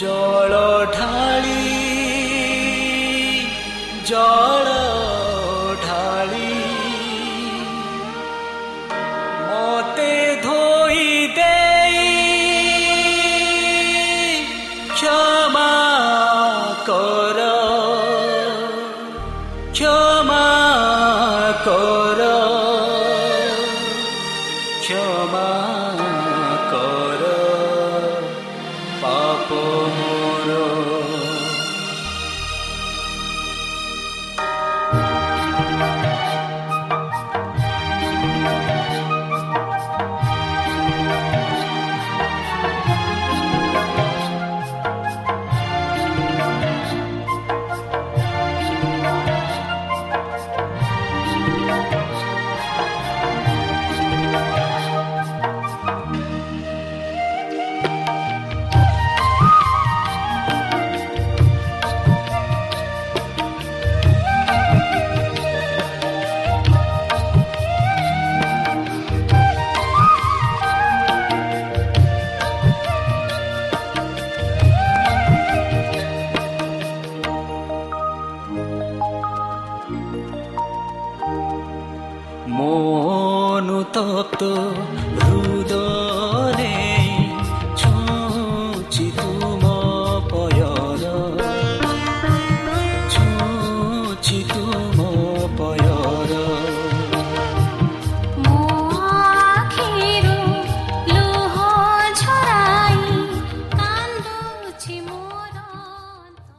জড়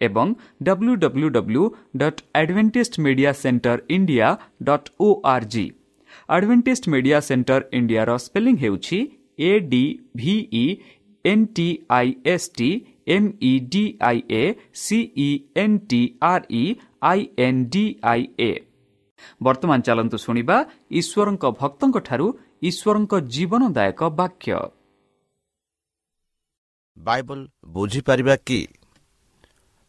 ଏବଂ W W W dot Adventist media centre India dot O R G Adventist media centre ଇଣ୍ଡିଆର spelling ହେଉଛି A D V E N T I S T M E D I A C E N T R E I N D I A ବର୍ତ୍ତମାନ ଚାଲନ୍ତୁ ଶୁଣିବା ଈଶ୍ୱରଙ୍କ ଭକ୍ତଙ୍କଠାରୁ ଈଶ୍ୱରଙ୍କ ଜୀବନଦାୟକ ବାକ୍ୟ। Bible ବୁଝିପାରିବା କି?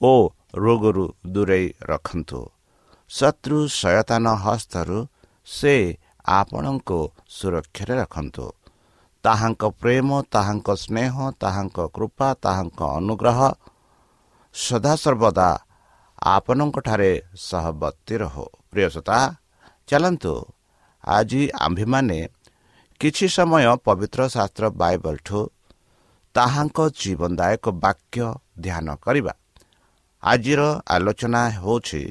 ଓ ରୋଗରୁ ଦୂରେଇ ରଖନ୍ତୁ। ଶତ୍ରୁ ସୟତାନ ହସ୍ତରୁ ସେ ଆପଣଙ୍କୁ ସୁରକ୍ଷାରେ ରଖନ୍ତୁ। ତାହାଙ୍କ ପ୍ରେମ ତାହାଙ୍କ ସ୍ନେହ ତାହାଙ୍କ କୃପା ତାହାଙ୍କ ଅନୁଗ୍ରହ ସଦାସର୍ବଦା ଆପଣଙ୍କଠାରେ ସହବର୍ତ୍ତୀ ରହୁ। ପ୍ରିୟସତା ଚାଲନ୍ତୁ। ଆଜି ଆମ୍ଭେମାନେ କିଛି ସମୟ ପବିତ୍ର ଶାସ୍ତ୍ର ବାଇବଲଠୁ ତାହାଙ୍କ ଜୀବନଦାୟକ ବାକ୍ୟ ଧ୍ୟାନ କରିବା। ଆଜିର ଆଲୋଚନା ହେଉଛି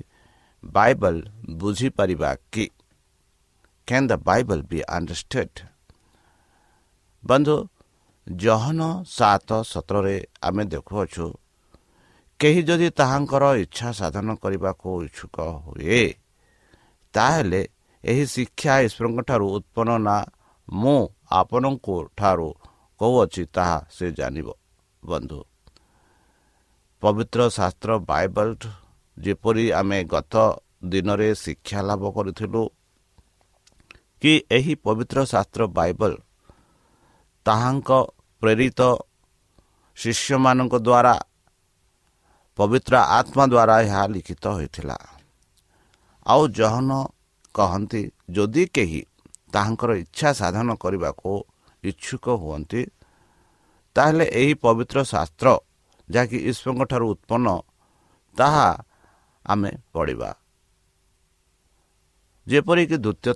ବାଇବଲ ବୁଝିପାରିବା କି? କ୍ୟାନ୍ ଦ ବାଇବଲ ବି ଅଣ୍ଡରଷ୍ଟେଡ୍ ବନ୍ଧୁ ଜହନ ସାତ ସତରରେ ଆମେ ଦେଖୁଅଛୁ କେହି ଯଦି ତାହାଙ୍କର ଇଚ୍ଛା ସାଧନ କରିବାକୁ ଇଚ୍ଛୁକ ହୁଏ ତାହେଲେ ଏହି ଶିକ୍ଷା ଈଶ୍ୱରଙ୍କଠାରୁ ଉତ୍ପନ୍ନ ନା ମୁଁ ଆପଣଙ୍କୁ ଠାରୁ କହୁଅଛି ତାହା ସେ ଜାଣିବ। ବନ୍ଧୁ ପବିତ୍ର ଶାସ୍ତ୍ର ବାଇବଲ ଯେପରି ଆମେ ଗତ ଦିନରେ ଶିକ୍ଷା ଲାଭ କରିଥିଲୁ କି ଏହି ପବିତ୍ର ଶାସ୍ତ୍ର ବାଇବଲ ତାହାଙ୍କ ପ୍ରେରିତ ଶିଷ୍ୟମାନଙ୍କ ଦ୍ୱାରା ପବିତ୍ର ଆତ୍ମା ଦ୍ୱାରା ଏହା ଲିଖିତ ହୋଇଥିଲା। ଆଉ ଜହନ କହନ୍ତି ଯଦି କେହି ତାହାଙ୍କର ଇଚ୍ଛା ସାଧନ କରିବାକୁ ଇଚ୍ଛୁକ ହୁଅନ୍ତି ତାହେଲେ ଏହି ପବିତ୍ର ଶାସ୍ତ୍ର ଯାହାକି ଈଶ୍ୱରଙ୍କ ଠାରୁ ଉତ୍ପନ୍ନ ତାହା ଆମେ ପଢ଼ିବା। ଯେପରିକି ଦ୍ୱିତୀୟ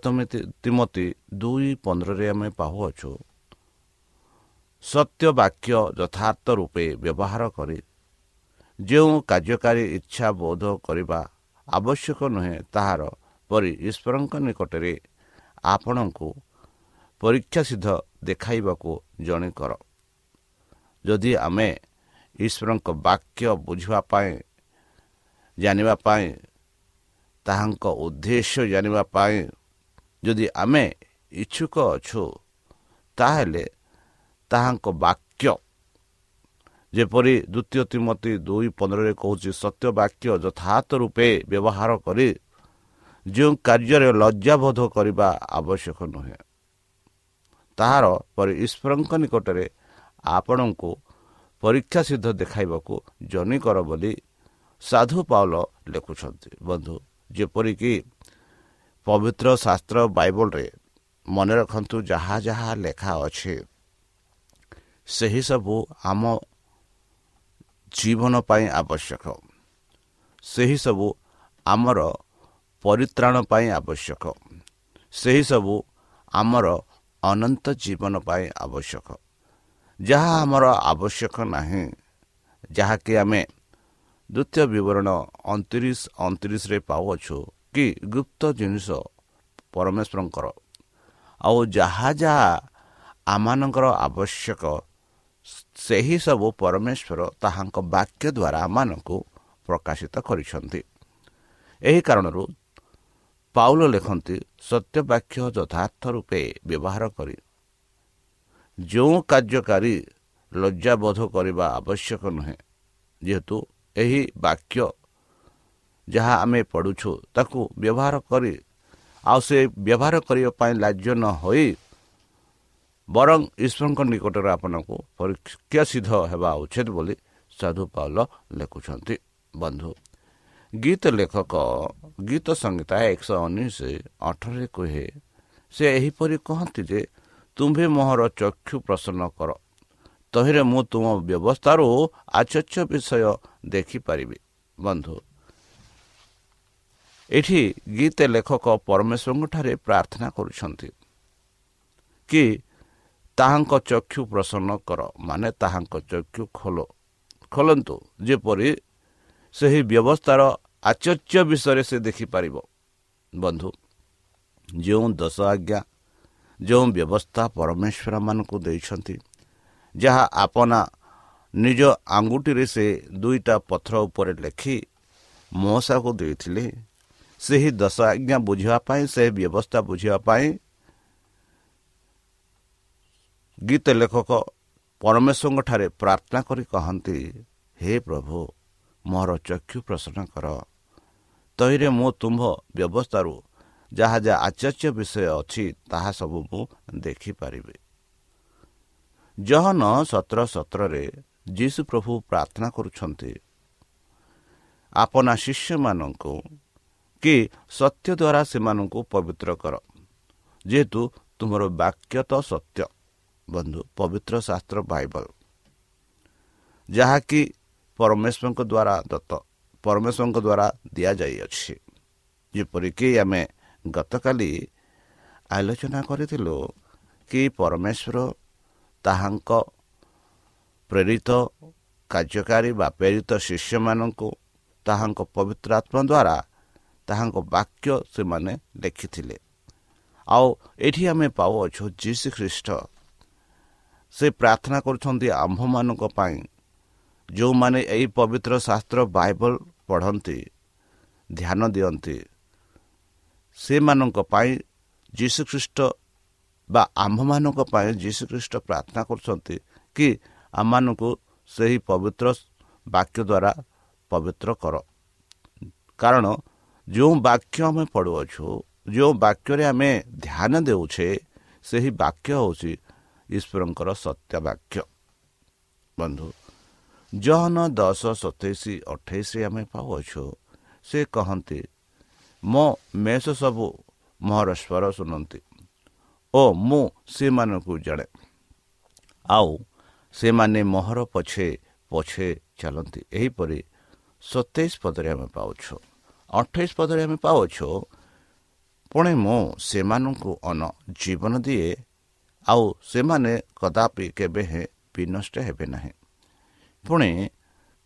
ତିମତି ଦୁଇ ପନ୍ଦରରେ ଆମେ ପାହୁଅଛୁ ସତ୍ୟ ବାକ୍ୟ ଯଥାର୍ଥ ରୂପେ ବ୍ୟବହାର କରି ଯେଉଁ କାର୍ଯ୍ୟକାରୀ ଇଚ୍ଛା ବୋଧ କରିବା ଆବଶ୍ୟକ ନୁହେଁ ତାହାର ପରି ଈଶ୍ୱରଙ୍କ ନିକଟରେ ଆପଣଙ୍କୁ ପରୀକ୍ଷା ସିଦ୍ଧ ଦେଖାଇବାକୁ ଜଣେ କର। ଯଦି ଆମେ ଈଶ୍ୱରଙ୍କ ବାକ୍ୟ ବୁଝିବା ପାଇଁ ଜାଣିବା ପାଇଁ ତାହାଙ୍କ ଉଦ୍ଦେଶ୍ୟ ଜାଣିବା ପାଇଁ ଯଦି ଆମେ ଇଚ୍ଛୁକ ଅଛୁ ତାହେଲେ ତାହାଙ୍କ ବାକ୍ୟ ଯେପରି ଦ୍ୱିତୀୟ ତିମତି ଦୁଇ ପନ୍ଦରରେ କହୁଛି ସତ୍ୟ ବାକ୍ୟ ଯଥାର୍ଥ ରୂପେ ବ୍ୟବହାର କରି ଯେଉଁ କାର୍ଯ୍ୟରେ ଲଜ୍ଜାବୋଧ କରିବା ଆବଶ୍ୟକ ନୁହେଁ। ତାହାର ପରେ ଈଶ୍ୱରଙ୍କ ନିକଟରେ ଆପଣଙ୍କୁ ପରୀକ୍ଷା ସିଦ୍ଧ ଦେଖାଇବାକୁ ଜନି କର ବୋଲି ସାଧୁ ପାଉଲ ଲେଖୁଛନ୍ତି। ବନ୍ଧୁ ଯେପରିକି ପବିତ୍ର ଶାସ୍ତ୍ର ବାଇବଲରେ ମନେ ରଖନ୍ତୁ ଯାହା ଯାହା ଲେଖା ଅଛି ସେହି ସବୁ ଆମ ଜୀବନ ପାଇଁ ଆବଶ୍ୟକ। ସେହି ସବୁ ଆମର ପରିତ୍ରାଣ ପାଇଁ ଆବଶ୍ୟକ। ସେହିସବୁ ଆମର ଅନନ୍ତ ଜୀବନ ପାଇଁ ଆବଶ୍ୟକ। ଯାହା ଆମର ଆବଶ୍ୟକ ନାହିଁ ଯାହାକି ଆମେ ଦ୍ୱିତୀୟ ବିବରଣ ଅଣତିରିଶ ଅଣତିରିଶରେ ପାଉଅଛୁ କି ଗୁପ୍ତ ଜିନିଷ ପରମେଶ୍ୱରଙ୍କର। ଆଉ ଯାହା ଯାହା ଆମମାନଙ୍କର ଆବଶ୍ୟକ ସେହି ସବୁ ପରମେଶ୍ୱର ତାହାଙ୍କ ବାକ୍ୟ ଦ୍ୱାରା ଆମମାନଙ୍କୁ ପ୍ରକାଶିତ କରିଛନ୍ତି। ଏହି କାରଣରୁ ପାଉଲ ଲେଖନ୍ତି ସତ୍ୟ ବାକ୍ୟ ଯଥାର୍ଥ ରୂପେ ବ୍ୟବହାର କରି ଯେଉଁ କାର୍ଯ୍ୟକାରୀ ଲଜ୍ଜାବୋଧ କରିବା ଆବଶ୍ୟକ ନୁହେଁ ଯେହେତୁ ଏହି ବାକ୍ୟ ଯାହା ଆମେ ପଢ଼ୁଛୁ ତାକୁ ବ୍ୟବହାର କରି ଆଉ ସେ ବ୍ୟବହାର କରିବା ପାଇଁ ଲାଜ୍ୟ ନ ହୋଇ ବରଂ ଈଶ୍ୱରଙ୍କ ନିକଟରେ ଆପଣଙ୍କୁ ପରୀକ୍ଷା ସିଦ୍ଧ ହେବା ଉଚିତ ବୋଲି ସାଧୁ ପାଉଲ ଲେଖୁଛନ୍ତି। ବନ୍ଧୁ ଗୀତ ଲେଖକ ଗୀତ ସଂହିତା ଏକଶହ ଉଣେଇଶ ଅଠରରେ କୁହେ ସେ ଏହିପରି କହନ୍ତି ଯେ ତୁମ୍ଭେ ମୋହର ଚକ୍ଷୁ ପ୍ରସନ୍ନ କର। ତହିଁରେ ମୁଁ ତୁମ ବ୍ୟବସ୍ଥାରୁ ଆଚର୍ଯ୍ୟ ବିଷୟ ଦେଖିପାରିବି। ବନ୍ଧୁ ଏଠି ଗୀତ ଲେଖକ ପରମେଶ୍ୱରଙ୍କଠାରେ ପ୍ରାର୍ଥନା କରୁଛନ୍ତି କି ତାହାଙ୍କ ଚକ୍ଷୁ ପ୍ରସନ୍ନ କର ମାନେ ତାହାଙ୍କ ଚକ୍ଷୁ ଖୋଲ। ଖୋଲନ୍ତୁ ଯେପରି ସେହି ବ୍ୟବସ୍ଥାର ଆଚର୍ଯ୍ୟ ବିଷୟରେ ସେ ଦେଖିପାରିବ। ବନ୍ଧୁ ଯେଉଁ ଦଶ ଆଜ୍ଞା ଯେଉଁ ବ୍ୟବସ୍ଥା ପରମେଶ୍ୱରମାନଙ୍କୁ ଦେଇଛନ୍ତି ଯାହା ଆପନା ନିଜ ଆଙ୍ଗୁଠିରେ ସେ ଦୁଇଟା ପଥର ଉପରେ ଲେଖି ମହସାକୁ ଦେଇଥିଲେ ସେହି ଦଶ ଆଜ୍ଞା ବୁଝିବା ପାଇଁ ସେ ବ୍ୟବସ୍ଥା ବୁଝିବା ପାଇଁ ଗୀତ ଲେଖକ ପରମେଶ୍ୱରଙ୍କଠାରେ ପ୍ରାର୍ଥନା କରି କହନ୍ତି ହେ ପ୍ରଭୁ ମୋର ଚକ୍ଷୁ ପ୍ରସନ୍ନ କର। ତହିଁରେ ମୁଁ ତୁମ୍ଭ ବ୍ୟବସ୍ଥାରୁ ଯାହା ଯାହା ଆଚାର୍ଯ୍ୟ ବିଷୟ ଅଛି ତାହା ସବୁ ମୁଁ ଦେଖିପାରିବି। ଜହନ ସତର ସତରରେ ଯୀଶୁ ପ୍ରଭୁ ପ୍ରାର୍ଥନା କରୁଛନ୍ତି ଆପନା ଶିଷ୍ୟମାନଙ୍କୁ କି ସତ୍ୟ ଦ୍ୱାରା ସେମାନଙ୍କୁ ପବିତ୍ର କର। ଯେହେତୁ ତୁମର ବାକ୍ୟ ତ ସତ୍ୟ ବନ୍ଧୁ ପବିତ୍ର ଶାସ୍ତ୍ର ବାଇବଲ। ଯାହାକି ପରମେଶ୍ୱରଙ୍କ ଦ୍ୱାରା ଦତ୍ତ ପରମେଶ୍ୱରଙ୍କ ଦ୍ୱାରା ଦିଆଯାଇଅଛି। ଯେପରିକି ଆମେ ଗତକାଲି ଆଲୋଚନା କରିଥିଲୁ କି ପରମେଶ୍ୱର ତାହାଙ୍କ ପ୍ରେରିତ କାର୍ଯ୍ୟକାରୀ ବା ପ୍ରେରିତ ଶିଷ୍ୟମାନଙ୍କୁ ତାହାଙ୍କ ପବିତ୍ର ଆତ୍ମା ଦ୍ୱାରା ତାହାଙ୍କ ବାକ୍ୟ ସେମାନେ ଲେଖିଥିଲେ। ଆଉ ଏଠି ଆମେ ପାଉଅଛୁ ଯୀଶୁ ଖ୍ରୀଷ୍ଟ। ସେ ପ୍ରାର୍ଥନା କରୁଛନ୍ତି ଆମ୍ଭମାନଙ୍କ ପାଇଁ ଯେଉଁମାନେ ଏହି ପବିତ୍ର ଶାସ୍ତ୍ର ବାଇବଲ ପଢ଼ନ୍ତି ଧ୍ୟାନ ଦିଅନ୍ତି। ସେମାନଙ୍କ ପାଇଁ ଯୀଶୁଖ୍ରୀଷ୍ଟ ବା ଆମ୍ଭମାନଙ୍କ ପାଇଁ ଯୀଶୁଖ୍ରୀଷ୍ଟ ପ୍ରାର୍ଥନା କରୁଛନ୍ତି କି ଆମମାନଙ୍କୁ ସେହି ପବିତ୍ର ବାକ୍ୟ ଦ୍ୱାରା ପବିତ୍ର କର। କାରଣ ଯେଉଁ ବାକ୍ୟ ଆମେ ପଢ଼ୁଅଛୁ ଯେଉଁ ବାକ୍ୟରେ ଆମେ ଧ୍ୟାନ ଦେଉଛେ ସେହି ବାକ୍ୟ ହେଉଛି ଈଶ୍ୱରଙ୍କର ସତ୍ୟ ବାକ୍ୟ। ବନ୍ଧୁ ଜହନ ଦଶ ସତେଇଶ ଅଠେଇଶରେ ଆମେ ପାଉଅଛୁ ସେ କହନ୍ତି ମୋ ମେଷ ସବୁ ମୋହର ସ୍ୱର ଶୁଣନ୍ତି ଓ ମୁଁ ସେମାନଙ୍କୁ ଜାଣେ ଆଉ ସେମାନେ ମୋହର ପଛେ ପଛେ ଚାଲନ୍ତି ଏହିପରି ସତେଇଶ ପଦରେ ଆମେ ପାଉଛୁ ଅଠେଇଶ ପଦରେ ଆମେ ପାଉଛୁ ପୁଣି ମୁଁ ସେମାନଙ୍କୁ ଅନ ଜୀବନ ଦିଏ ଆଉ ସେମାନେ କଦାପି କେବେ ହେଁ ବିନଷ୍ଟ ହେବେ ନାହିଁ ପୁଣି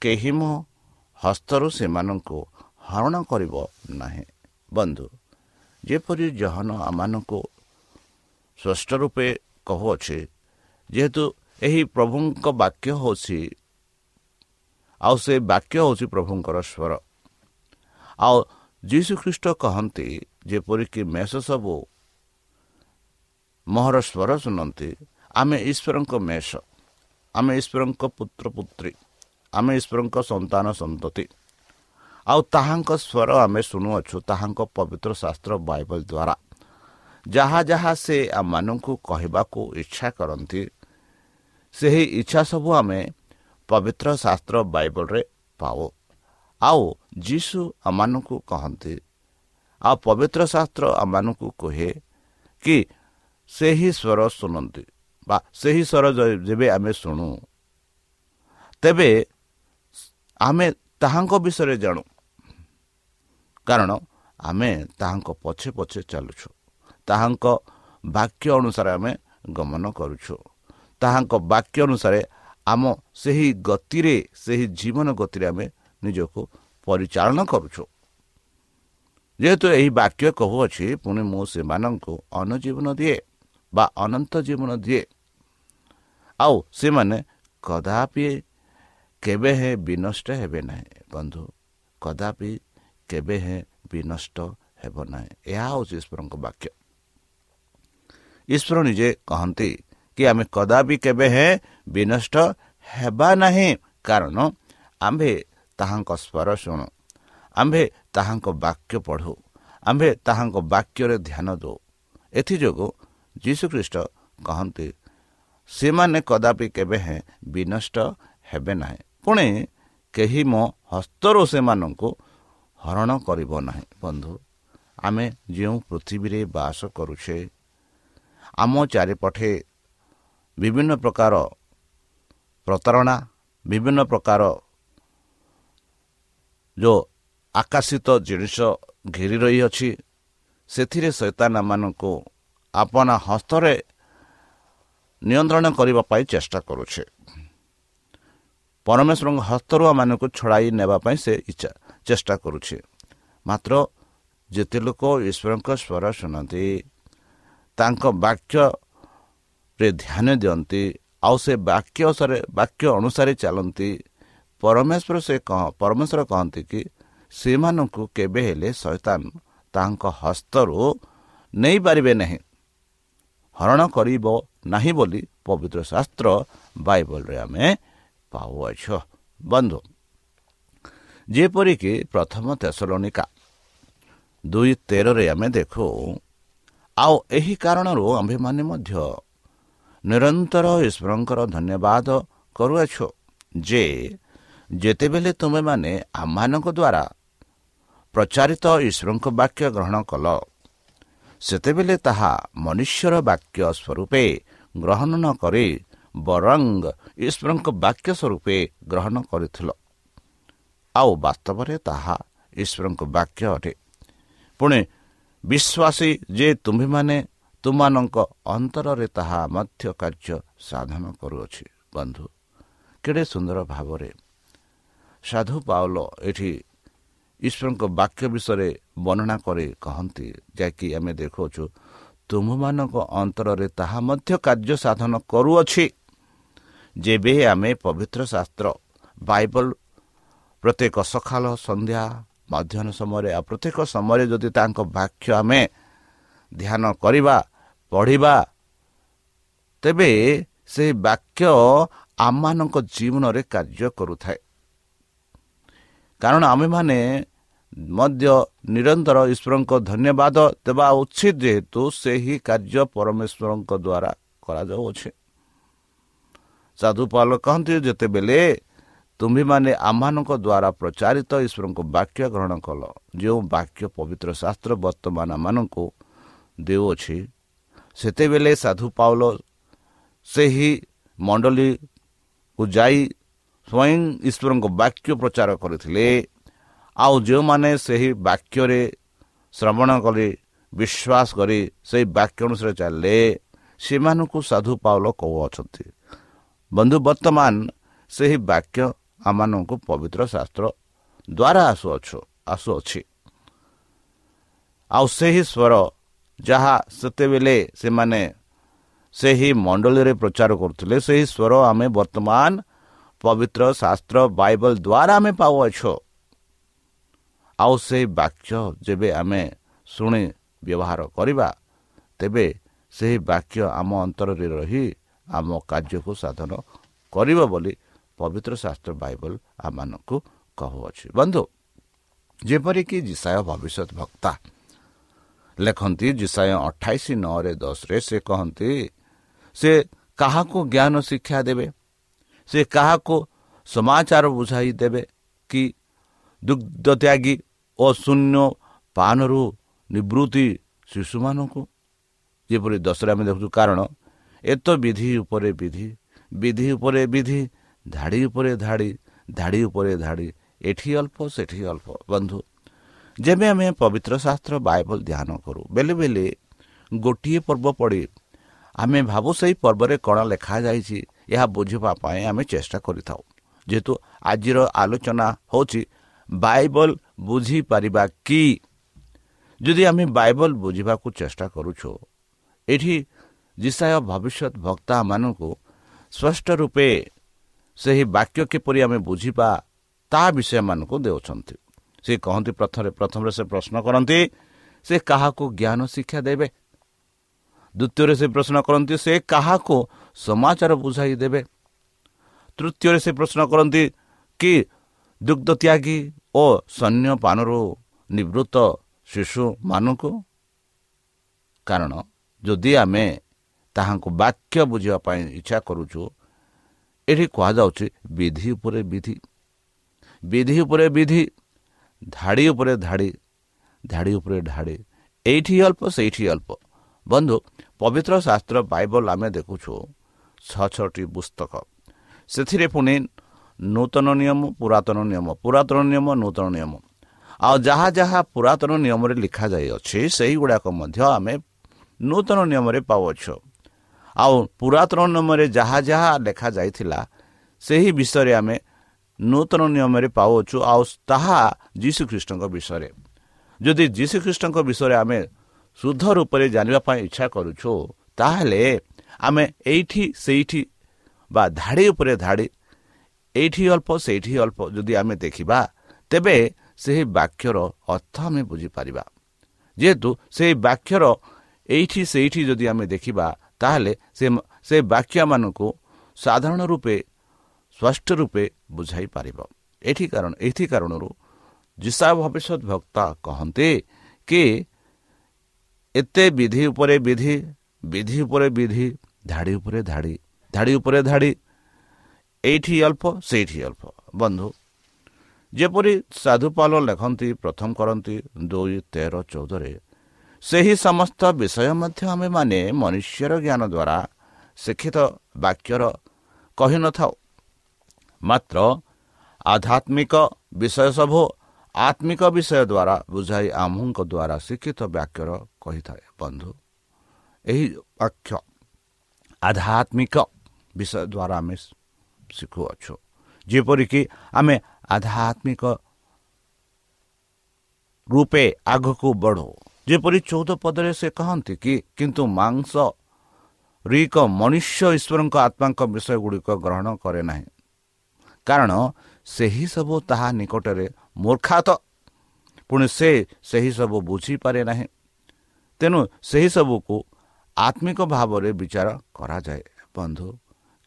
କେହି ମୋ ହସ୍ତରୁ ସେମାନଙ୍କୁ ହରଣ କରିବ ନାହିଁ ବନ୍ଧୁ ଯେପରି ଜହନ ଆମମାନଙ୍କୁ ସ୍ପଷ୍ଟ ରୂପେ କହୁଅଛି ଯେହେତୁ ଏହି ପ୍ରଭୁଙ୍କ ବାକ୍ୟ ହେଉଛି ଆଉ ସେ ବାକ୍ୟ ହେଉଛି ପ୍ରଭୁଙ୍କର ସ୍ୱର। ଆଉ ଯୀଶୁଖ୍ରୀଷ୍ଟ କହନ୍ତି ଯେପରିକି ମେଷ ସବୁ ମୋହର ସ୍ୱର ଶୁଣନ୍ତି ଆମେ ଈଶ୍ୱରଙ୍କ ମେଷ ଆମେ ଈଶ୍ୱରଙ୍କ ପୁତ୍ର ପୁତ୍ରୀ ଆମେ ଈଶ୍ୱରଙ୍କ ସନ୍ତାନ ସନ୍ତତି। ଆଉ ତାହାଙ୍କ ସ୍ୱର ଆମେ ଶୁଣୁଅଛୁ ତାହାଙ୍କ ପବିତ୍ର ଶାସ୍ତ୍ର ବାଇବଲ ଦ୍ୱାରା ଯାହା ଯାହା ସେ ଆମମାନଙ୍କୁ କହିବାକୁ ଇଚ୍ଛା କରନ୍ତି ସେହି ଇଚ୍ଛା ସବୁ ଆମେ ପବିତ୍ର ଶାସ୍ତ୍ର ବାଇବଲରେ ପାଉ। ଆଉ ଯୀଶୁ ଆମମାନଙ୍କୁ କହନ୍ତି ଆଉ ପବିତ୍ର ଶାସ୍ତ୍ର ଆମମାନଙ୍କୁ କୁହେ କି ସେହି ସ୍ୱର ଶୁଣନ୍ତି ବା ସେହି ସ୍ୱର ଯେବେ ଆମେ ଶୁଣୁ ତେବେ ଆମେ ତାହାଙ୍କ ବିଷୟରେ ଜାଣୁ। କାରଣ ଆମେ ତାହାଙ୍କ ପଛେ ପଛେ ଚାଲୁଛୁ। ତାହାଙ୍କ ବାକ୍ୟ ଅନୁସାରେ ଆମେ ଗମନ କରୁଛୁ। ତାହାଙ୍କ ବାକ୍ୟ ଅନୁସାରେ ଆମ ସେହି ଗତିରେ ସେହି ଜୀବନ ଗତିରେ ଆମେ ନିଜକୁ ପରିଚାଳନା କରୁଛୁ। ଯେହେତୁ ଏହି ବାକ୍ୟ କହୁଅଛି ପୁଣି ମୁଁ ସେମାନଙ୍କୁ ଅନୁଜୀବନ ଦିଏ ବା ଅନନ୍ତ ଜୀବନ ଦିଏ। ଆଉ ସେମାନେ କଦାପି କେବେ ହେଁ ବିନଷ୍ଟ ହେବେ ନାହିଁ। ବନ୍ଧୁ କଦାପି କେବେ ହେଁ ବିନଷ୍ଟ ହେବ ନାହିଁ। ଏହା ହେଉଛି ଈଶ୍ୱରଙ୍କ ବାକ୍ୟ। ଈଶ୍ୱର ନିଜେ କହନ୍ତି କି ଆମେ କଦାପି କେବେ ହେଁ ବିନଷ୍ଟ ହେବା ନାହିଁ। କାରଣ ଆମ୍ଭେ ତାହାଙ୍କ ସ୍ୱର ଶୁଣୁ ଆମ୍ଭେ ତାହାଙ୍କ ବାକ୍ୟ ପଢ଼ୁ ଆମ୍ଭେ ତାହାଙ୍କ ବାକ୍ୟରେ ଧ୍ୟାନ ଦେଉ। ଏଥିଯୋଗୁଁ ଯୀଶୁଖ୍ରୀଷ୍ଟ କହନ୍ତି ସେମାନେ କଦାପି କେବେ ହେଁ ବିନଷ୍ଟ ହେବେ ନାହିଁ। ପୁଣି କେହି ମୋ ହସ୍ତରୁ ସେମାନଙ୍କୁ ହରଣ କରିବ ନାହିଁ। ବନ୍ଧୁ ଆମେ ଯେଉଁ ପୃଥିବୀରେ ବାସ କରୁଛେ ଆମ ଚାରିପଟେ ବିଭିନ୍ନ ପ୍ରକାର ପ୍ରତାରଣା ବିଭିନ୍ନ ପ୍ରକାର ଯେଉଁ ଆକାଶିତ ଜିନିଷ ଘେରି ରହିଅଛି ସେଥିରେ ସୈତାନମାନଙ୍କୁ ଆପଣା ହସ୍ତରେ ନିୟନ୍ତ୍ରଣ କରିବା ପାଇଁ ଚେଷ୍ଟା କରୁଛେ। ପରମେଶ୍ୱରଙ୍କ ହସ୍ତରୁ ଆମମାନଙ୍କୁ ଛଡ଼ାଇ ନେବା ପାଇଁ ସେ ଇଚ୍ଛା ଚେଷ୍ଟା କରୁଛେ। ମାତ୍ର ଯେତେ ଲୋକ ଈଶ୍ୱରଙ୍କ ସ୍ୱର ଶୁଣନ୍ତି ତାଙ୍କ ବାକ୍ୟରେ ଧ୍ୟାନ ଦିଅନ୍ତି ଆଉ ସେ ବାକ୍ୟ ବାକ୍ୟ ଅନୁସାରେ ଚାଲନ୍ତି ପରମେଶ୍ୱର ସେ କହ ପରମେଶ୍ୱର କହନ୍ତି କି ସେମାନଙ୍କୁ କେବେ ହେଲେ ଶୈତାନ ତାଙ୍କ ହସ୍ତରୁ ନେଇପାରିବେ ନାହିଁ। ହରଣ କରିବ ନାହିଁ ବୋଲି ପବିତ୍ର ଶାସ୍ତ୍ର ବାଇବଲରେ ଆମେ ପାଉଅଛ। ବନ୍ଧୁ ଯେପରିକି ପ୍ରଥମ ତେସଲୋନିକା ଦୁଇ ତେରରେ ଆମେ ଦେଖୁ ଆଉ ଏହି କାରଣରୁ ଆମ୍ଭେମାନେ ମଧ୍ୟ ନିରନ୍ତର ଈଶ୍ୱରଙ୍କର ଧନ୍ୟବାଦ କରୁଅଛ ଯେ ଯେତେବେଳେ ତୁମେମାନେ ଆମମାନଙ୍କ ଦ୍ୱାରା ପ୍ରଚାରିତ ଈଶ୍ୱରଙ୍କ ବାକ୍ୟ ଗ୍ରହଣ କଲ ସେତେବେଳେ ତାହା ମନୁଷ୍ୟର ବାକ୍ୟ ସ୍ୱରୂପେ ଗ୍ରହଣ ନ କରି ବରଂ ଈଶ୍ୱରଙ୍କ ବାକ୍ୟ ସ୍ୱରୂପେ ଗ୍ରହଣ କରିଥିଲ। ଆଉ ବାସ୍ତବରେ ତାହା ଈଶ୍ୱରଙ୍କ ବାକ୍ୟ ଅଟେ। ପୁଣି ବିଶ୍ୱାସୀ ଯେ ତୁମ୍ଭେମାନେ ତୁମମାନଙ୍କ ଅନ୍ତରରେ ତାହା ମଧ୍ୟ କାର୍ଯ୍ୟ ସାଧନ କରୁଅଛି। ବନ୍ଧୁ କେଡ଼େ ସୁନ୍ଦର ଭାବରେ ସାଧୁ ପାଉଲ ଏଠି ଈଶ୍ୱରଙ୍କ ବାକ୍ୟ ବିଷୟରେ ବର୍ଣ୍ଣନା କରି କହନ୍ତି ଯାହାକି ଆମେ ଦେଖାଉଛୁ ତୁମମାନଙ୍କ ଅନ୍ତରରେ ତାହା ମଧ୍ୟ କାର୍ଯ୍ୟ ସାଧନ କରୁଅଛି। ଯେବେ ଆମେ ପବିତ୍ର ଶାସ୍ତ୍ର ବାଇବଲ ପ୍ରତ୍ୟେକ ସକାଳ ସନ୍ଧ୍ୟା ମଧ୍ୟାହ୍ନ ସମୟରେ ଆଉ ପ୍ରତ୍ୟେକ ସମୟରେ ଯଦି ତାଙ୍କ ବାକ୍ୟ ଆମେ ଧ୍ୟାନ କରିବା ପଢ଼ିବା ତେବେ ସେହି ବାକ୍ୟ ଆମମାନଙ୍କ ଜୀବନରେ କାର୍ଯ୍ୟ କରୁଥାଏ। କାରଣ ଆମେମାନେ ମଧ୍ୟ ନିରନ୍ତର ଈଶ୍ୱରଙ୍କ ଧନ୍ୟବାଦ ଦେବା ଉଚିତ ଯେହେତୁ ସେହି କାର୍ଯ୍ୟ ପରମେଶ୍ୱରଙ୍କ ଦ୍ୱାରା କରାଯାଉଅଛି ସାଧୁ ପାଲ କହନ୍ତି ଯେତେବେଳେ ତୁମ୍ଭେମାନେ ଆମମାନଙ୍କ ଦ୍ୱାରା ପ୍ରଚାରିତ ଈଶ୍ୱରଙ୍କ ବାକ୍ୟ ଗ୍ରହଣ କଲ। ଯେଉଁ ବାକ୍ୟ ପବିତ୍ର ଶାସ୍ତ୍ର ବର୍ତ୍ତମାନ ଆମମାନଙ୍କୁ ଦେଉଅଛି ସେତେବେଳେ ସାଧୁ ପାଉଲ ସେହି ମଣ୍ଡଳୀକୁ ଯାଇ ସ୍ୱୟଂ ଈଶ୍ୱରଙ୍କ ବାକ୍ୟ ପ୍ରଚାର କରିଥିଲେ। ଆଉ ଯେଉଁମାନେ ସେହି ବାକ୍ୟରେ ଶ୍ରବଣ କଲେ ବିଶ୍ୱାସ କରି ସେହି ବାକ୍ୟ ଅନୁସାରେ ଚାଲିଲେ ସେମାନଙ୍କୁ ସାଧୁ ପାଉଲ କହୁଅଛନ୍ତି। ବନ୍ଧୁ ବର୍ତ୍ତମାନ ସେହି ବାକ୍ୟ ଆମମାନଙ୍କୁ ପବିତ୍ର ଶାସ୍ତ୍ର ଦ୍ୱାରା ଆସୁଅଛୁ ଆସୁଅଛି। ଆଉ ସେହି ସ୍ୱର ଯାହା ସେତେବେଳେ ସେମାନେ ସେହି ମଣ୍ଡଳୀରେ ପ୍ରଚାର କରୁଥିଲେ ସେହି ସ୍ୱର ଆମେ ବର୍ତ୍ତମାନ ପବିତ୍ର ଶାସ୍ତ୍ର ବାଇବଲ ଦ୍ୱାରା ଆମେ ପାଉଅଛୁ। ଆଉ ସେହି ବାକ୍ୟ ଯେବେ ଆମେ ଶୁଣି ବ୍ୟବହାର କରିବା ତେବେ ସେହି ବାକ୍ୟ ଆମ ଅନ୍ତରରେ ରହି ଆମ କାର୍ଯ୍ୟକୁ ସାଧନ କରିବ ବୋଲି ପବିତ୍ର ଶାସ୍ତ୍ର ବାଇବଲ ଆମମାନଙ୍କୁ କହୁଅଛି। ବନ୍ଧୁ ଯେପରିକି ଜିସାୟ ଭବିଷ୍ୟତ ବକ୍ତା ଲେଖନ୍ତି ଜିସାୟ ଅଠାଇଶ ନଅରେ ଦଶରେ ସେ କହନ୍ତି ସେ କାହାକୁ ଜ୍ଞାନ ଶିକ୍ଷା ଦେବେ? ସେ କାହାକୁ ସମାଚାର ବୁଝାଇ ଦେବେ କି ଦୁଗ୍ଧ ତ୍ୟାଗୀ ଓ ଶୂନ୍ୟ ପାନରୁ ନିବୃତ୍ତି ଶିଶୁମାନଙ୍କୁ? ଯେପରି ଦଶରେ ଆମେ ଦେଖୁଛୁ କାରଣ ଏତ ବିଧି ଉପରେ ବିଧି ବିଧି ଉପରେ ବିଧି ଧାଡ଼ି ଉପରେ ଧାଡ଼ି ଧାଡ଼ି ଉପରେ ଧାଡ଼ି ଏଠି ଅଳ୍ପ ସେଠି ଅଳ୍ପ। ବନ୍ଧୁ ଯେବେ ଆମେ ପବିତ୍ର ଶାସ୍ତ୍ର ବାଇବଲ ଧ୍ୟାନ କରୁ ବେଳେ ବେଳେ ଗୋଟିଏ ପର୍ବ ପଡ଼ି ଆମେ ଭାବୁ ସେହି ପର୍ବରେ କ'ଣ ଲେଖାଯାଇଛି ଏହା ବୁଝିବା ପାଇଁ ଆମେ ଚେଷ୍ଟା କରିଥାଉ। ଯେହେତୁ ଆଜିର ଆଲୋଚନା ହେଉଛି ବାଇବଲ ବୁଝିପାରିବା କି? ଯଦି ଆମେ ବାଇବଲ ବୁଝିବାକୁ ଚେଷ୍ଟା କରୁଛୁ ଏଠି ଜିସାୟ ଭବିଷ୍ୟତ ଭକ୍ତାମାନଙ୍କୁ ସ୍ପଷ୍ଟ ରୂପେ ସେହି ବାକ୍ୟ କିପରି ଆମେ ବୁଝିବା ତାହା ବିଷୟମାନଙ୍କୁ ଦେଉଛନ୍ତି। ସେ କହନ୍ତି ପ୍ରଥମେ ପ୍ରଥମରେ ସେ ପ୍ରଶ୍ନ କରନ୍ତି ସେ କାହାକୁ ଜ୍ଞାନ ଶିକ୍ଷା ଦେବେ? ଦ୍ୱିତୀୟରେ ସେ ପ୍ରଶ୍ନ କରନ୍ତି ସେ କାହାକୁ ସମାଚାର ବୁଝାଇ ଦେବେ? ତୃତୀୟରେ ସେ ପ୍ରଶ୍ନ କରନ୍ତି କି ଦୁଗ୍ଧ ତ୍ୟାଗୀ ଓ ସୈନ୍ୟ ପାନରୁ ନିବୃତ୍ତ ଶିଶୁମାନଙ୍କୁ କାରଣ ଯଦି ଆମେ ତାହାଙ୍କୁ ବାକ୍ୟ ବୁଝିବା ପାଇଁ ଇଚ୍ଛା କରୁଛୁ ଏଠି କୁହାଯାଉଛି ବିଧି ଉପରେ ବିଧି। ବିଧି ଉପରେ ବିଧି ଧାଡ଼ି ଉପରେ ଧାଡ଼ି ଧାଡ଼ି ଉପରେ ଧାଡ଼ି ଏଇଠି ଅଳ୍ପ ସେଇଠି ଅଳ୍ପ। ବନ୍ଧୁ ପବିତ୍ର ଶାସ୍ତ୍ର ବାଇବଲ ଆମେ ଦେଖୁଛୁ ଛଅ ଛଅଟି ପୁସ୍ତକ। ସେଥିରେ ପୁଣି ନୂତନ ନିୟମ ପୁରାତନ ନିୟମ ପୁରାତନ ନିୟମ ନୂତନ ନିୟମ। ଆଉ ଯାହା ଯାହା ପୁରାତନ ନିୟମରେ ଲେଖାଯାଇଅଛି ସେହିଗୁଡ଼ାକ ମଧ୍ୟ ଆମେ ନୂତନ ନିୟମରେ ପାଉଅଛୁ। ଆଉ ପୁରାତନ ନିୟମରେ ଯାହା ଯାହା ଲେଖାଯାଇଥିଲା ସେହି ବିଷୟରେ ଆମେ ନୂତନ ନିୟମରେ ପାଉଅଛୁ ଆଉ ତାହା ଯୀଶୁଖ୍ରୀଷ୍ଟଙ୍କ ବିଷୟରେ। ଯଦି ଯୀଶୁଖ୍ରୀଷ୍ଟଙ୍କ ବିଷୟରେ ଆମେ ଶୁଦ୍ଧ ରୂପରେ ଜାଣିବା ପାଇଁ ଇଚ୍ଛା କରୁଛୁ ତାହେଲେ ଆମେ ଏଇଠି ସେଇଠି ବା ଧାଡ଼ି ଉପରେ ଧାଡ଼ି ଏଇଠି ଅଳ୍ପ ସେଇଠି ଅଳ୍ପ ଯଦି ଆମେ ଦେଖିବା ତେବେ ସେହି ବାକ୍ୟର ଅର୍ଥ ଆମେ ବୁଝିପାରିବା। ଯେହେତୁ ସେହି ବାକ୍ୟର ଏଇଠି ସେଇଠି ଯଦି ଆମେ ଦେଖିବା ତାହେଲେ ସେ ସେ ବାକ୍ୟମାନଙ୍କୁ ସାଧାରଣ ରୂପେ ସ୍ପଷ୍ଟ ରୂପେ ବୁଝାଇ ପାରିବ। ଏଠି କାରଣ ଏଥି କାରଣରୁ ଯିଶା ଭବିଷ୍ୟତ ଭକ୍ତା କହନ୍ତି କି ଏତେ ବିଧି ଉପରେ ବିଧି ବିଧି ଉପରେ ବିଧି ଧାଡ଼ି ଉପରେ ଧାଡ଼ି ଧାଡ଼ି ଉପରେ ଧାଡ଼ି ଏଇଠି ଅଳ୍ପ ସେଇଠି ଅଳ୍ପ। ବନ୍ଧୁ ଯେପରି ସାଧୁପାଲ ଲେଖନ୍ତି ପ୍ରଥମ କରନ୍ତି ଦୁଇ ତେର ଚଉଦରେ ସେହି ସମସ୍ତ ବିଷୟ ମଧ୍ୟ ଆମେମାନେ ମନୁଷ୍ୟର ଜ୍ଞାନ ଦ୍ୱାରା ଶିକ୍ଷିତ ବାକ୍ୟର କହିନଥାଉ। ମାତ୍ର ଆଧ୍ୟାତ୍ମିକ ବିଷୟ ସବୁ ଆତ୍ମିକ ବିଷୟ ଦ୍ୱାରା ବୁଝାଇ ଆମ୍ଭଙ୍କ ଦ୍ୱାରା ଶିକ୍ଷିତ ବାକ୍ୟର କହିଥାଏ। ବନ୍ଧୁ ଏହି ବାକ୍ୟ ଆଧ୍ୟାତ୍ମିକ ବିଷୟ ଦ୍ୱାରା ଆମେ ଶିଖୁଅଛୁ। ଯେପରିକି ଆମେ ଆଧ୍ୟାତ୍ମିକ ରୂପେ ଆଗକୁ ବଢ଼ୁ। ଯେପରି ଚଉଦ ପଦରେ ସେ କହନ୍ତି କି କିନ୍ତୁ ମାଂସ ରିକ ମନୁଷ୍ୟ ଈଶ୍ୱରଙ୍କ ଆତ୍ମାଙ୍କ ବିଷୟ ଗୁଡ଼ିକ ଗ୍ରହଣ କରେ ନାହିଁ। କାରଣ ସେହି ସବୁ ତାହା ନିକଟରେ ମୂର୍ଖାତ। ପୁଣି ସେ ସେହି ସବୁ ବୁଝିପାରେ ନାହିଁ। ତେଣୁ ସେହି ସବୁକୁ ଆତ୍ମିକ ଭାବରେ ବିଚାର କରାଯାଏ। ବନ୍ଧୁ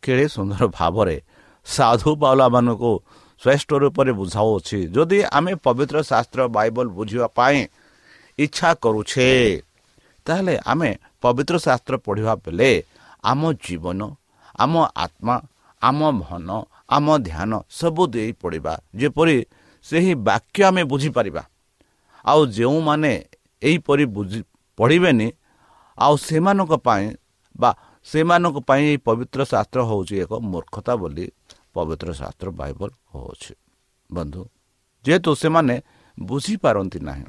କେଡ଼େ ସୁନ୍ଦର ଭାବରେ ସାଧୁ ପାଉଲାମାନଙ୍କୁ ଶ୍ରେଷ୍ଠ ରୂପରେ ବୁଝାଉଅଛି ଯଦି ଆମେ ପବିତ୍ର ଶାସ୍ତ୍ର ବାଇବଲ ବୁଝିବା ପାଇଁ ଇଚ୍ଛା କରୁଛେ ତାହେଲେ ଆମେ ପବିତ୍ର ଶାସ୍ତ୍ର ପଢ଼ିବା ବେଳେ ଆମ ଜୀବନ ଆମ ଆତ୍ମା ଆମ ମନ ଆମ ଧ୍ୟାନ ସବୁ ଦେଇ ପଡ଼ିବା ଯେପରି ସେହି ବାକ୍ୟ ଆମେ ବୁଝିପାରିବା। ଆଉ ଯେଉଁମାନେ ଏହିପରି ବୁଝି ପଢ଼ିବେନି ଆଉ ସେମାନଙ୍କ ପାଇଁ ବା ସେମାନଙ୍କ ପାଇଁ ଏହି ପବିତ୍ର ଶାସ୍ତ୍ର ହେଉଛି ଏକ ମୂର୍ଖତା ବୋଲି ପବିତ୍ର ଶାସ୍ତ୍ର ବାଇବଲ କହୁଅଛି ବନ୍ଧୁ ଯେହେତୁ ସେମାନେ ବୁଝିପାରନ୍ତି ନାହିଁ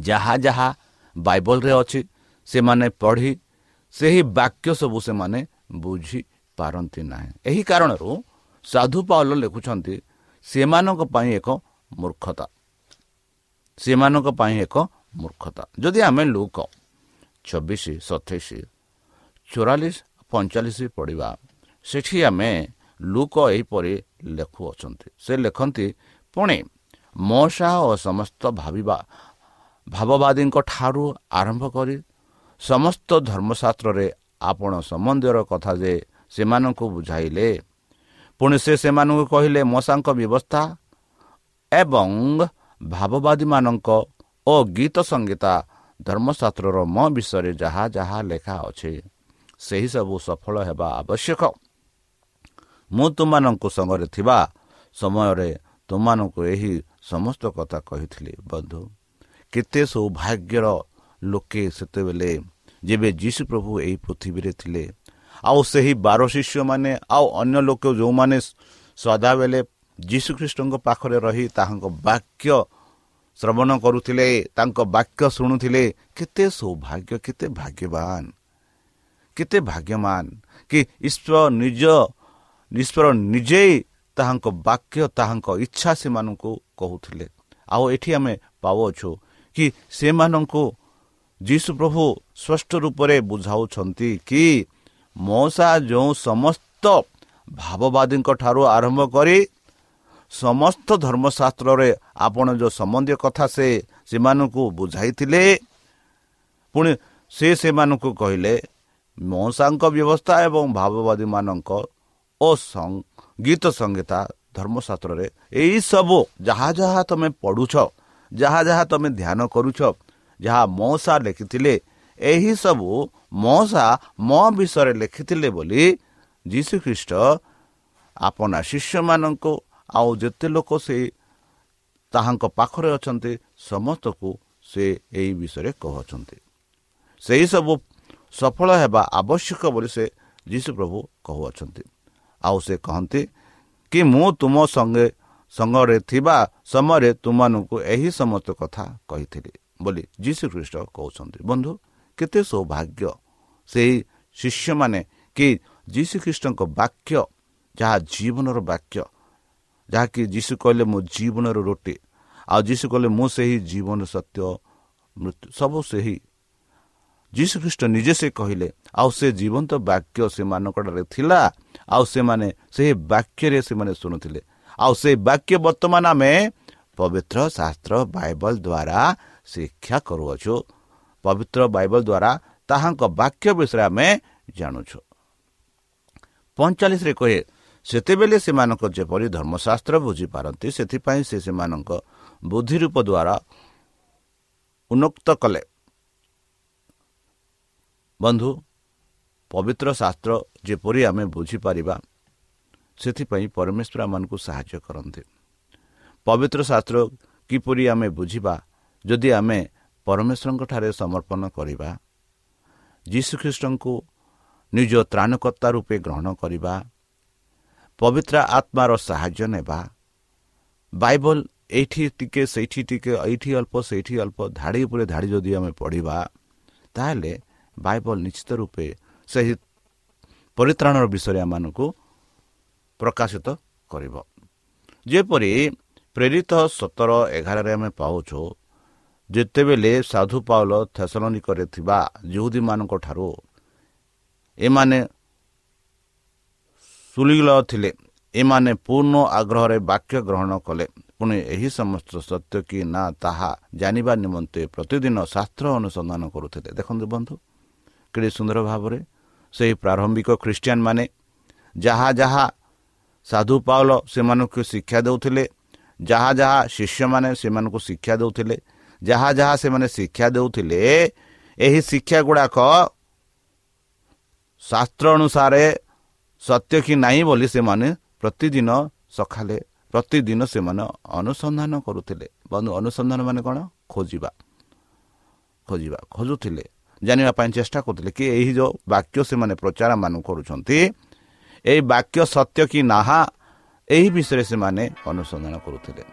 ଯାହା ଯାହା ବାଇବଲରେ ଅଛି ସେମାନେ ପଢ଼ି ସେହି ବାକ୍ୟ ସବୁ ସେମାନେ ବୁଝିପାରନ୍ତି ନାହିଁ। ଏହି କାରଣରୁ ସାଧୁ ପାଉଲ ଲେଖୁଛନ୍ତି ସେମାନଙ୍କ ପାଇଁ ଏକ ମୂର୍ଖତା। ସେମାନଙ୍କ ପାଇଁ ଏକ ମୂର୍ଖତା। ଯଦି ଆମେ ଲୁକ ଛବିଶ ସତେଇଶ ଚଉରାଳିଶ ପଇଁଚାଳିଶ ପଢ଼ିବା ସେଠି ଆମେ ଲୁକ ଏହିପରି ଲେଖୁଅଛନ୍ତି। ସେ ଲେଖନ୍ତି ପୁଣି ମଶା ଓ ସମସ୍ତ ଭାବିବା ଭାବବାଦୀଙ୍କ ଠାରୁ ଆରମ୍ଭ କରି ସମସ୍ତ ଧର୍ମଶାସ୍ତ୍ରରେ ଆପଣ ସମ୍ବନ୍ଧୀୟର କଥା ଯେ ସେମାନଙ୍କୁ ବୁଝାଇଲେ। ପୁଣି ସେ ସେମାନଙ୍କୁ କହିଲେ ମଶାଙ୍କ ବ୍ୟବସ୍ଥା ଏବଂ ଭାବବାଦୀମାନଙ୍କ ଓ ଗୀତ ସଙ୍ଗୀତା ଧର୍ମଶାସ୍ତ୍ରର ମୋ ବିଷୟରେ ଯାହା ଯାହା ଲେଖା ଅଛି ସେହିସବୁ ସଫଳ ହେବା ଆବଶ୍ୟକ। ମୁଁ ତୁମମାନଙ୍କ ସଙ୍ଗରେ ଥିବା ସମୟରେ ତୁମମାନଙ୍କୁ ଏହି ସମସ୍ତ କଥା କହିଥିଲି ବନ୍ଧୁ। କେତେ ସୌଭାଗ୍ୟର ଲୋକେ ସେତେବେଳେ ଯେବେ ଯୀଶୁ ପ୍ରଭୁ ଏହି ପୃଥିବୀରେ ଥିଲେ ଆଉ ସେହି ବାର ଶିଷ୍ୟମାନେ ଆଉ ଅନ୍ୟ ଲୋକ ଯେଉଁମାନେ ସଦାବେଳେ ଯୀଶୁଖ୍ରୀଷ୍ଟଙ୍କ ପାଖରେ ରହି ତାହାଙ୍କ ବାକ୍ୟ ଶ୍ରବଣ କରୁଥିଲେ ତାଙ୍କ ବାକ୍ୟ ଶୁଣୁଥିଲେ କେତେ ସୌଭାଗ୍ୟ କେତେ ଭାଗ୍ୟବାନ କେତେ ଭାଗ୍ୟମାନ କି ଈଶ୍ୱର ନିଜ ଈଶ୍ୱର ନିଜେ ତାହାଙ୍କ ବାକ୍ୟ ତାହାଙ୍କ ଇଚ୍ଛା ସେମାନଙ୍କୁ କହୁଥିଲେ। ଆଉ ଏଠି ଆମେ ପାଉଅଛୁ କି ସେମାନଙ୍କୁ ଯୀଶୁ ପ୍ରଭୁ ସ୍ପଷ୍ଟ ରୂପରେ ବୁଝାଉଛନ୍ତି କି ମଉସା ଯେଉଁ ସମସ୍ତ ଭାବବାଦୀଙ୍କ ଠାରୁ ଆରମ୍ଭ କରି ସମସ୍ତ ଧର୍ମଶାସ୍ତ୍ରରେ ଆପଣ ଯେଉଁ ସମ୍ବନ୍ଧୀୟ କଥା ସେ ସେମାନଙ୍କୁ ବୁଝାଇଥିଲେ ପୁଣି ସେ ସେମାନଙ୍କୁ କହିଲେ ମଉସାଙ୍କ ବ୍ୟବସ୍ଥା ଏବଂ ଭାବବାଦୀମାନଙ୍କ ଓ ଗୀତ ସଙ୍ଗୀତା ଧର୍ମଶାସ୍ତ୍ରରେ ଏହିସବୁ ଯାହା ଯାହା ତୁମେ ପଢ଼ୁଛ ଯାହା ଯାହା ତୁମେ ଧ୍ୟାନ କରୁଛ ଯାହା ମଉସା ଲେଖିଥିଲେ ଏହିସବୁ ମଉସା ମୋ ବିଷୟରେ ଲେଖିଥିଲେ ବୋଲି ଯୀଶୁଖ୍ରୀଷ୍ଟ ଆପଣା ଶିଷ୍ୟମାନଙ୍କୁ ଆଉ ଯେତେ ଲୋକ ସେ ତାହାଙ୍କ ପାଖରେ ଅଛନ୍ତି ସମସ୍ତଙ୍କୁ ସେ ଏହି ବିଷୟରେ କହୁଅଛନ୍ତି ସେହିସବୁ ସଫଳ ହେବା ଆବଶ୍ୟକ ବୋଲି ସେ ଯୀଶୁ ପ୍ରଭୁ କହୁଅଛନ୍ତି। ଆଉ ସେ କହନ୍ତି କି ମୁଁ ତୁମ ସଙ୍ଗେ ସଙ୍ଗରେ ଥିବା ସମୟରେ ତୁମମାନଙ୍କୁ ଏହି ସମସ୍ତ କଥା କହିଥିଲି ବୋଲି ଯୀଶୁ ଖ୍ରୀଷ୍ଟ କହୁଛନ୍ତି। ବନ୍ଧୁ କେତେ ସୌଭାଗ୍ୟ ସେହି ଶିଷ୍ୟମାନେ କି ଯୀଶୁଖ୍ରୀଷ୍ଟଙ୍କ ବାକ୍ୟ ଯାହା ଜୀବନର ବାକ୍ୟ ଯାହାକି ଯୀଶୁ କହିଲେ ମୋ ଜୀବନର ରୁଟି ଆଉ ଯୀଶୁ କହିଲେ ମୁଁ ସେହି ଜୀବନ ସତ୍ୟ ମୃତ୍ୟୁ ସବୁ ସେହି। ଯୀଶୁଖ୍ରୀଷ୍ଟ ନିଜେ ସେ କହିଲେ ଆଉ ସେ ଜୀବନ୍ତ ବାକ୍ୟ ସେମାନଙ୍କଠାରେ ଥିଲା ଆଉ ସେମାନେ ସେହି ବାକ୍ୟରେ ସେମାନେ ଶୁଣୁଥିଲେ। ଆଉ ସେ ବାକ୍ୟ ବର୍ତ୍ତମାନ ଆମେ ପବିତ୍ର ଶାସ୍ତ୍ର ବାଇବଲ ଦ୍ୱାରା ଶିକ୍ଷା କରୁଅଛୁ। ପବିତ୍ର ବାଇବଲ ଦ୍ୱାରା ତାହାଙ୍କ ବାକ୍ୟ ବିଷୟରେ ଆମେ ଜାଣୁଛୁ। ପଇଁଚାଳିଶରେ କହେ ସେତେବେଳେ ସେମାନଙ୍କ ଯେପରି ଧର୍ମଶାସ୍ତ୍ର ବୁଝିପାରନ୍ତି ସେଥିପାଇଁ ସେ ସେମାନଙ୍କ ବୁଦ୍ଧି ରୂପ ଦ୍ୱାରା ଉନ୍ନୁକ୍ତ କଲେ। ବନ୍ଧୁ ପବିତ୍ର ଶାସ୍ତ୍ର ଯେପରି ଆମେ ବୁଝିପାରିବା ସେଥିପାଇଁ ପରମେଶ୍ୱର ଆମମାନଙ୍କୁ ସାହାଯ୍ୟ କରନ୍ତି। ପବିତ୍ର ଶାସ୍ତ୍ର କିପରି ଆମେ ବୁଝିବା ଯଦି ଆମେ ପରମେଶ୍ୱରଙ୍କଠାରେ ସମର୍ପଣ କରିବା ଯୀଶୁଖ୍ରୀଷ୍ଟଙ୍କୁ ନିଜ ତ୍ରାଣକର୍ତ୍ତା ରୂପେ ଗ୍ରହଣ କରିବା ପବିତ୍ର ଆତ୍ମାର ସାହାଯ୍ୟ ନେବା ବାଇବଲ ଏଇଠି ଟିକେ ସେଇଠି ଟିକେ ଏଇଠି ଅଳ୍ପ ସେଇଠି ଅଳ୍ପ ଧାଡ଼ି ଉପରେ ଧାଡ଼ି ଯଦି ଆମେ ପଢ଼ିବା ତାହେଲେ ବାଇବଲ ନିଶ୍ଚିତ ରୂପେ ସେହି ପରିତ୍ରାଣର ବିଷୟରେ ଆମମାନଙ୍କୁ ପ୍ରକାଶିତ କରିବ। ଯେପରି ପ୍ରେରିତ ସତର ଏଗାରରେ ଆମେ ପାଉଛୁ ଯେତେବେଳେ ସାଧୁ ପାଉଲ ଥେସଲନିକରେ ଥିବା ଯୁହୁଦୀମାନଙ୍କ ଠାରୁ ଏମାନେ ସୁଲିଲ ଥିଲେ ଏମାନେ ପୂର୍ଣ୍ଣ ଆଗ୍ରହରେ ବାକ୍ୟ ଗ୍ରହଣ କଲେ। ପୁଣି ଏହି ସମସ୍ତ ସତ୍ୟ କି ନା ତାହା ଜାଣିବା ନିମନ୍ତେ ପ୍ରତିଦିନ ଶାସ୍ତ୍ର ଅନୁସନ୍ଧାନ କରୁଥିଲେ। ଦେଖନ୍ତୁ ବନ୍ଧୁ କେଡ଼େ ସୁନ୍ଦର ଭାବରେ ସେହି ପ୍ରାରମ୍ଭିକ ଖ୍ରୀଷ୍ଟିଆନ ମାନେ ଯାହା ଯାହା ସାଧୁ ପାଉଲ ସେମାନଙ୍କୁ ଶିକ୍ଷା ଦେଉଥିଲେ ଯାହା ଯାହା ଶିଷ୍ୟମାନେ ସେମାନଙ୍କୁ ଶିକ୍ଷା ଦେଉଥିଲେ ଯାହା ଯାହା ସେମାନେ ଶିକ୍ଷା ଦେଉଥିଲେ ଏହି ଶିକ୍ଷା ଗୁଡ଼ାକ ଶାସ୍ତ୍ର ଅନୁସାରେ ସତ୍ୟ କି ନାହିଁ ବୋଲି ସେମାନେ ପ୍ରତିଦିନ ସକାଳେ ପ୍ରତିଦିନ ସେମାନେ ଅନୁସନ୍ଧାନ କରୁଥିଲେ। ବନ୍ଧୁ ଅନୁସନ୍ଧାନ ମାନେ କ'ଣ? ଖୋଜିବା। ଖୋଜିବା ଖୋଜୁଥିଲେ। ଜାଣିବା ପାଇଁ ଚେଷ୍ଟା କରୁଥିଲେ କି ଏହି ଯେଉଁ ବାକ୍ୟ ସେମାନେ ପ୍ରଚାର ମାନ କରୁଛନ୍ତି ଏହି ବାକ୍ୟ ସତ୍ୟ କି ନାହା ଏହି ବିଷୟରେ ସେମାନେ ଅନୁସନ୍ଧାନ କରୁଥିଲେ।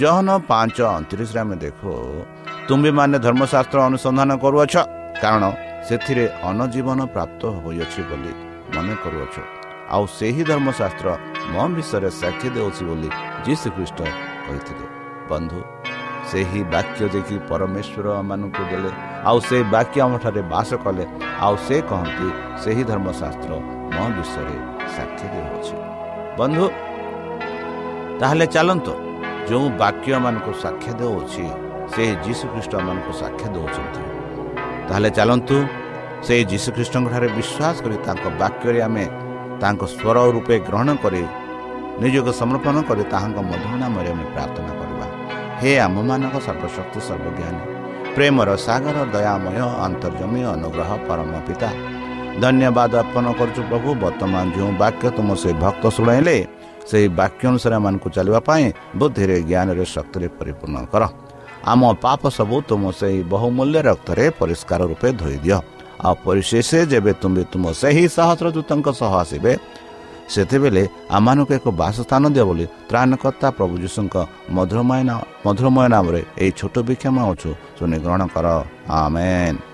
ଜହନ ପାଞ୍ଚ ଅଣତିରିଶରେ ଆମେ ଦେଖୁ ତୁମ୍ଭେମାନେ ଧର୍ମଶାସ୍ତ୍ର ଅନୁସନ୍ଧାନ କରୁଅଛ କାରଣ ସେଥିରେ ଅନଜୀବନ ପ୍ରାପ୍ତ ହୋଇଅଛି ବୋଲି ମନେ କରୁଅଛ। ଆଉ ସେହି ଧର୍ମଶାସ୍ତ୍ର ମୋ ବିଷୟରେ ସାକ୍ଷୀ ଦେଉଛି ବୋଲି ଯୀଶୁ ଖ୍ରୀଷ୍ଟ କହିଥିଲେ। ବନ୍ଧୁ ସେହି ବାକ୍ୟ ଦେଖି ପରମେଶ୍ୱର ଆମମାନଙ୍କୁ ଦେଲେ ଆଉ ସେ ବାକ୍ୟ ଆମଠାରେ ବାସ କଲେ ଆଉ ସେ କହନ୍ତି ସେହି ଧର୍ମଶାସ୍ତ୍ର ମୋ ବିଷୟରେ ସାକ୍ଷୀ ଦେଉଅଛି ବନ୍ଧୁ ତାହେଲେ ଚାଲନ୍ତୁ ଯେଉଁ ବାକ୍ୟମାନଙ୍କୁ ସାକ୍ଷ୍ୟ ଦେଉଅଛି ସେହି ଯୀଶୁଖ୍ରୀଷ୍ଟ ମାନଙ୍କୁ ସାକ୍ଷ୍ୟ ଦେଉଛନ୍ତି ତାହେଲେ ଚାଲନ୍ତୁ ସେହି ଯୀଶୁଖ୍ରୀଷ୍ଟଙ୍କଠାରେ ବିଶ୍ୱାସ କରି ତାଙ୍କ ବାକ୍ୟରେ ଆମେ ତାଙ୍କ ସ୍ୱର ରୂପେ ଗ୍ରହଣ କରି ନିଜକୁ ସମର୍ପଣ କରି ତାହାଙ୍କ ମଧୁର ନାମରେ ଆମେ ପ୍ରାର୍ଥନା କରିବା ହେ ଆମମାନଙ୍କ ସର୍ବଶକ୍ତି ସର୍ବଜ୍ଞାନୀ ପ୍ରେମର ସାଗର ଦୟାମୟ ଅନ୍ତର୍ଜମୀ ଅନୁଗ୍ରହ ପରମ ପିତା ଧନ୍ୟବାଦ ଅର୍ପଣ କରୁଛୁ ପ୍ରଭୁ। ବର୍ତ୍ତମାନ ଯେଉଁ ବାକ୍ୟ ତୁମ ସେ ଭକ୍ତ ଶୁଣାଇଲେ ସେହି ବାକ୍ୟ ଅନୁସାରେ ଏମାନଙ୍କୁ ଚାଲିବା ପାଇଁ ବୁଦ୍ଧିରେ ଜ୍ଞାନରେ ଶକ୍ତିରେ ପରିପୂର୍ଣ୍ଣ କର। ଆମ ପାପ ସବୁ ତୁମ ସେହି ବହୁମୂଲ୍ୟ ରକ୍ତରେ ପରିଷ୍କାର ରୂପେ ଧୋଇ ଦିଅ ଆଉ ପରିଶେଷ ଯେବେ ତୁମେ ତୁମ ସେହି ସହସ୍ର ଦୂତଙ୍କ ସହ ଆସିବେ ସେତେବେଳେ ଆମମାନଙ୍କୁ ଏକ ବାସସ୍ଥାନ ଦିଅ ବୋଲି ତ୍ରାଣକର୍ତ୍ତା ପ୍ରଭୁ ଯୀଶୁଙ୍କ ମଧୁରମୟ ମଧୁରମୟ ନାମରେ ଏହି ଛୋଟ ବିକ୍ଷମ ଅଛୁ ଶୁଣି ଗ୍ରହଣ କର। ଆମେନ୍।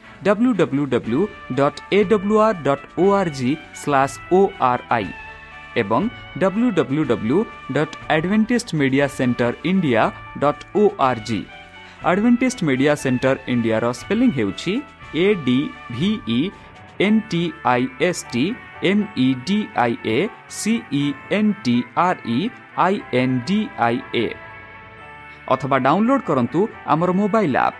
W W W dot A W R dot O R G slash O R I ଏବଂ W W W dot Adventist media centre India dot O R G Adventist media centre ଇଣ୍ଡିଆର ସ୍ପେଲିଂ ହେଉଛି A D V E N T I S T M E D I A C E N T R E I N D I A ଅଥବା download କରନ୍ତୁ ଆମର mobile app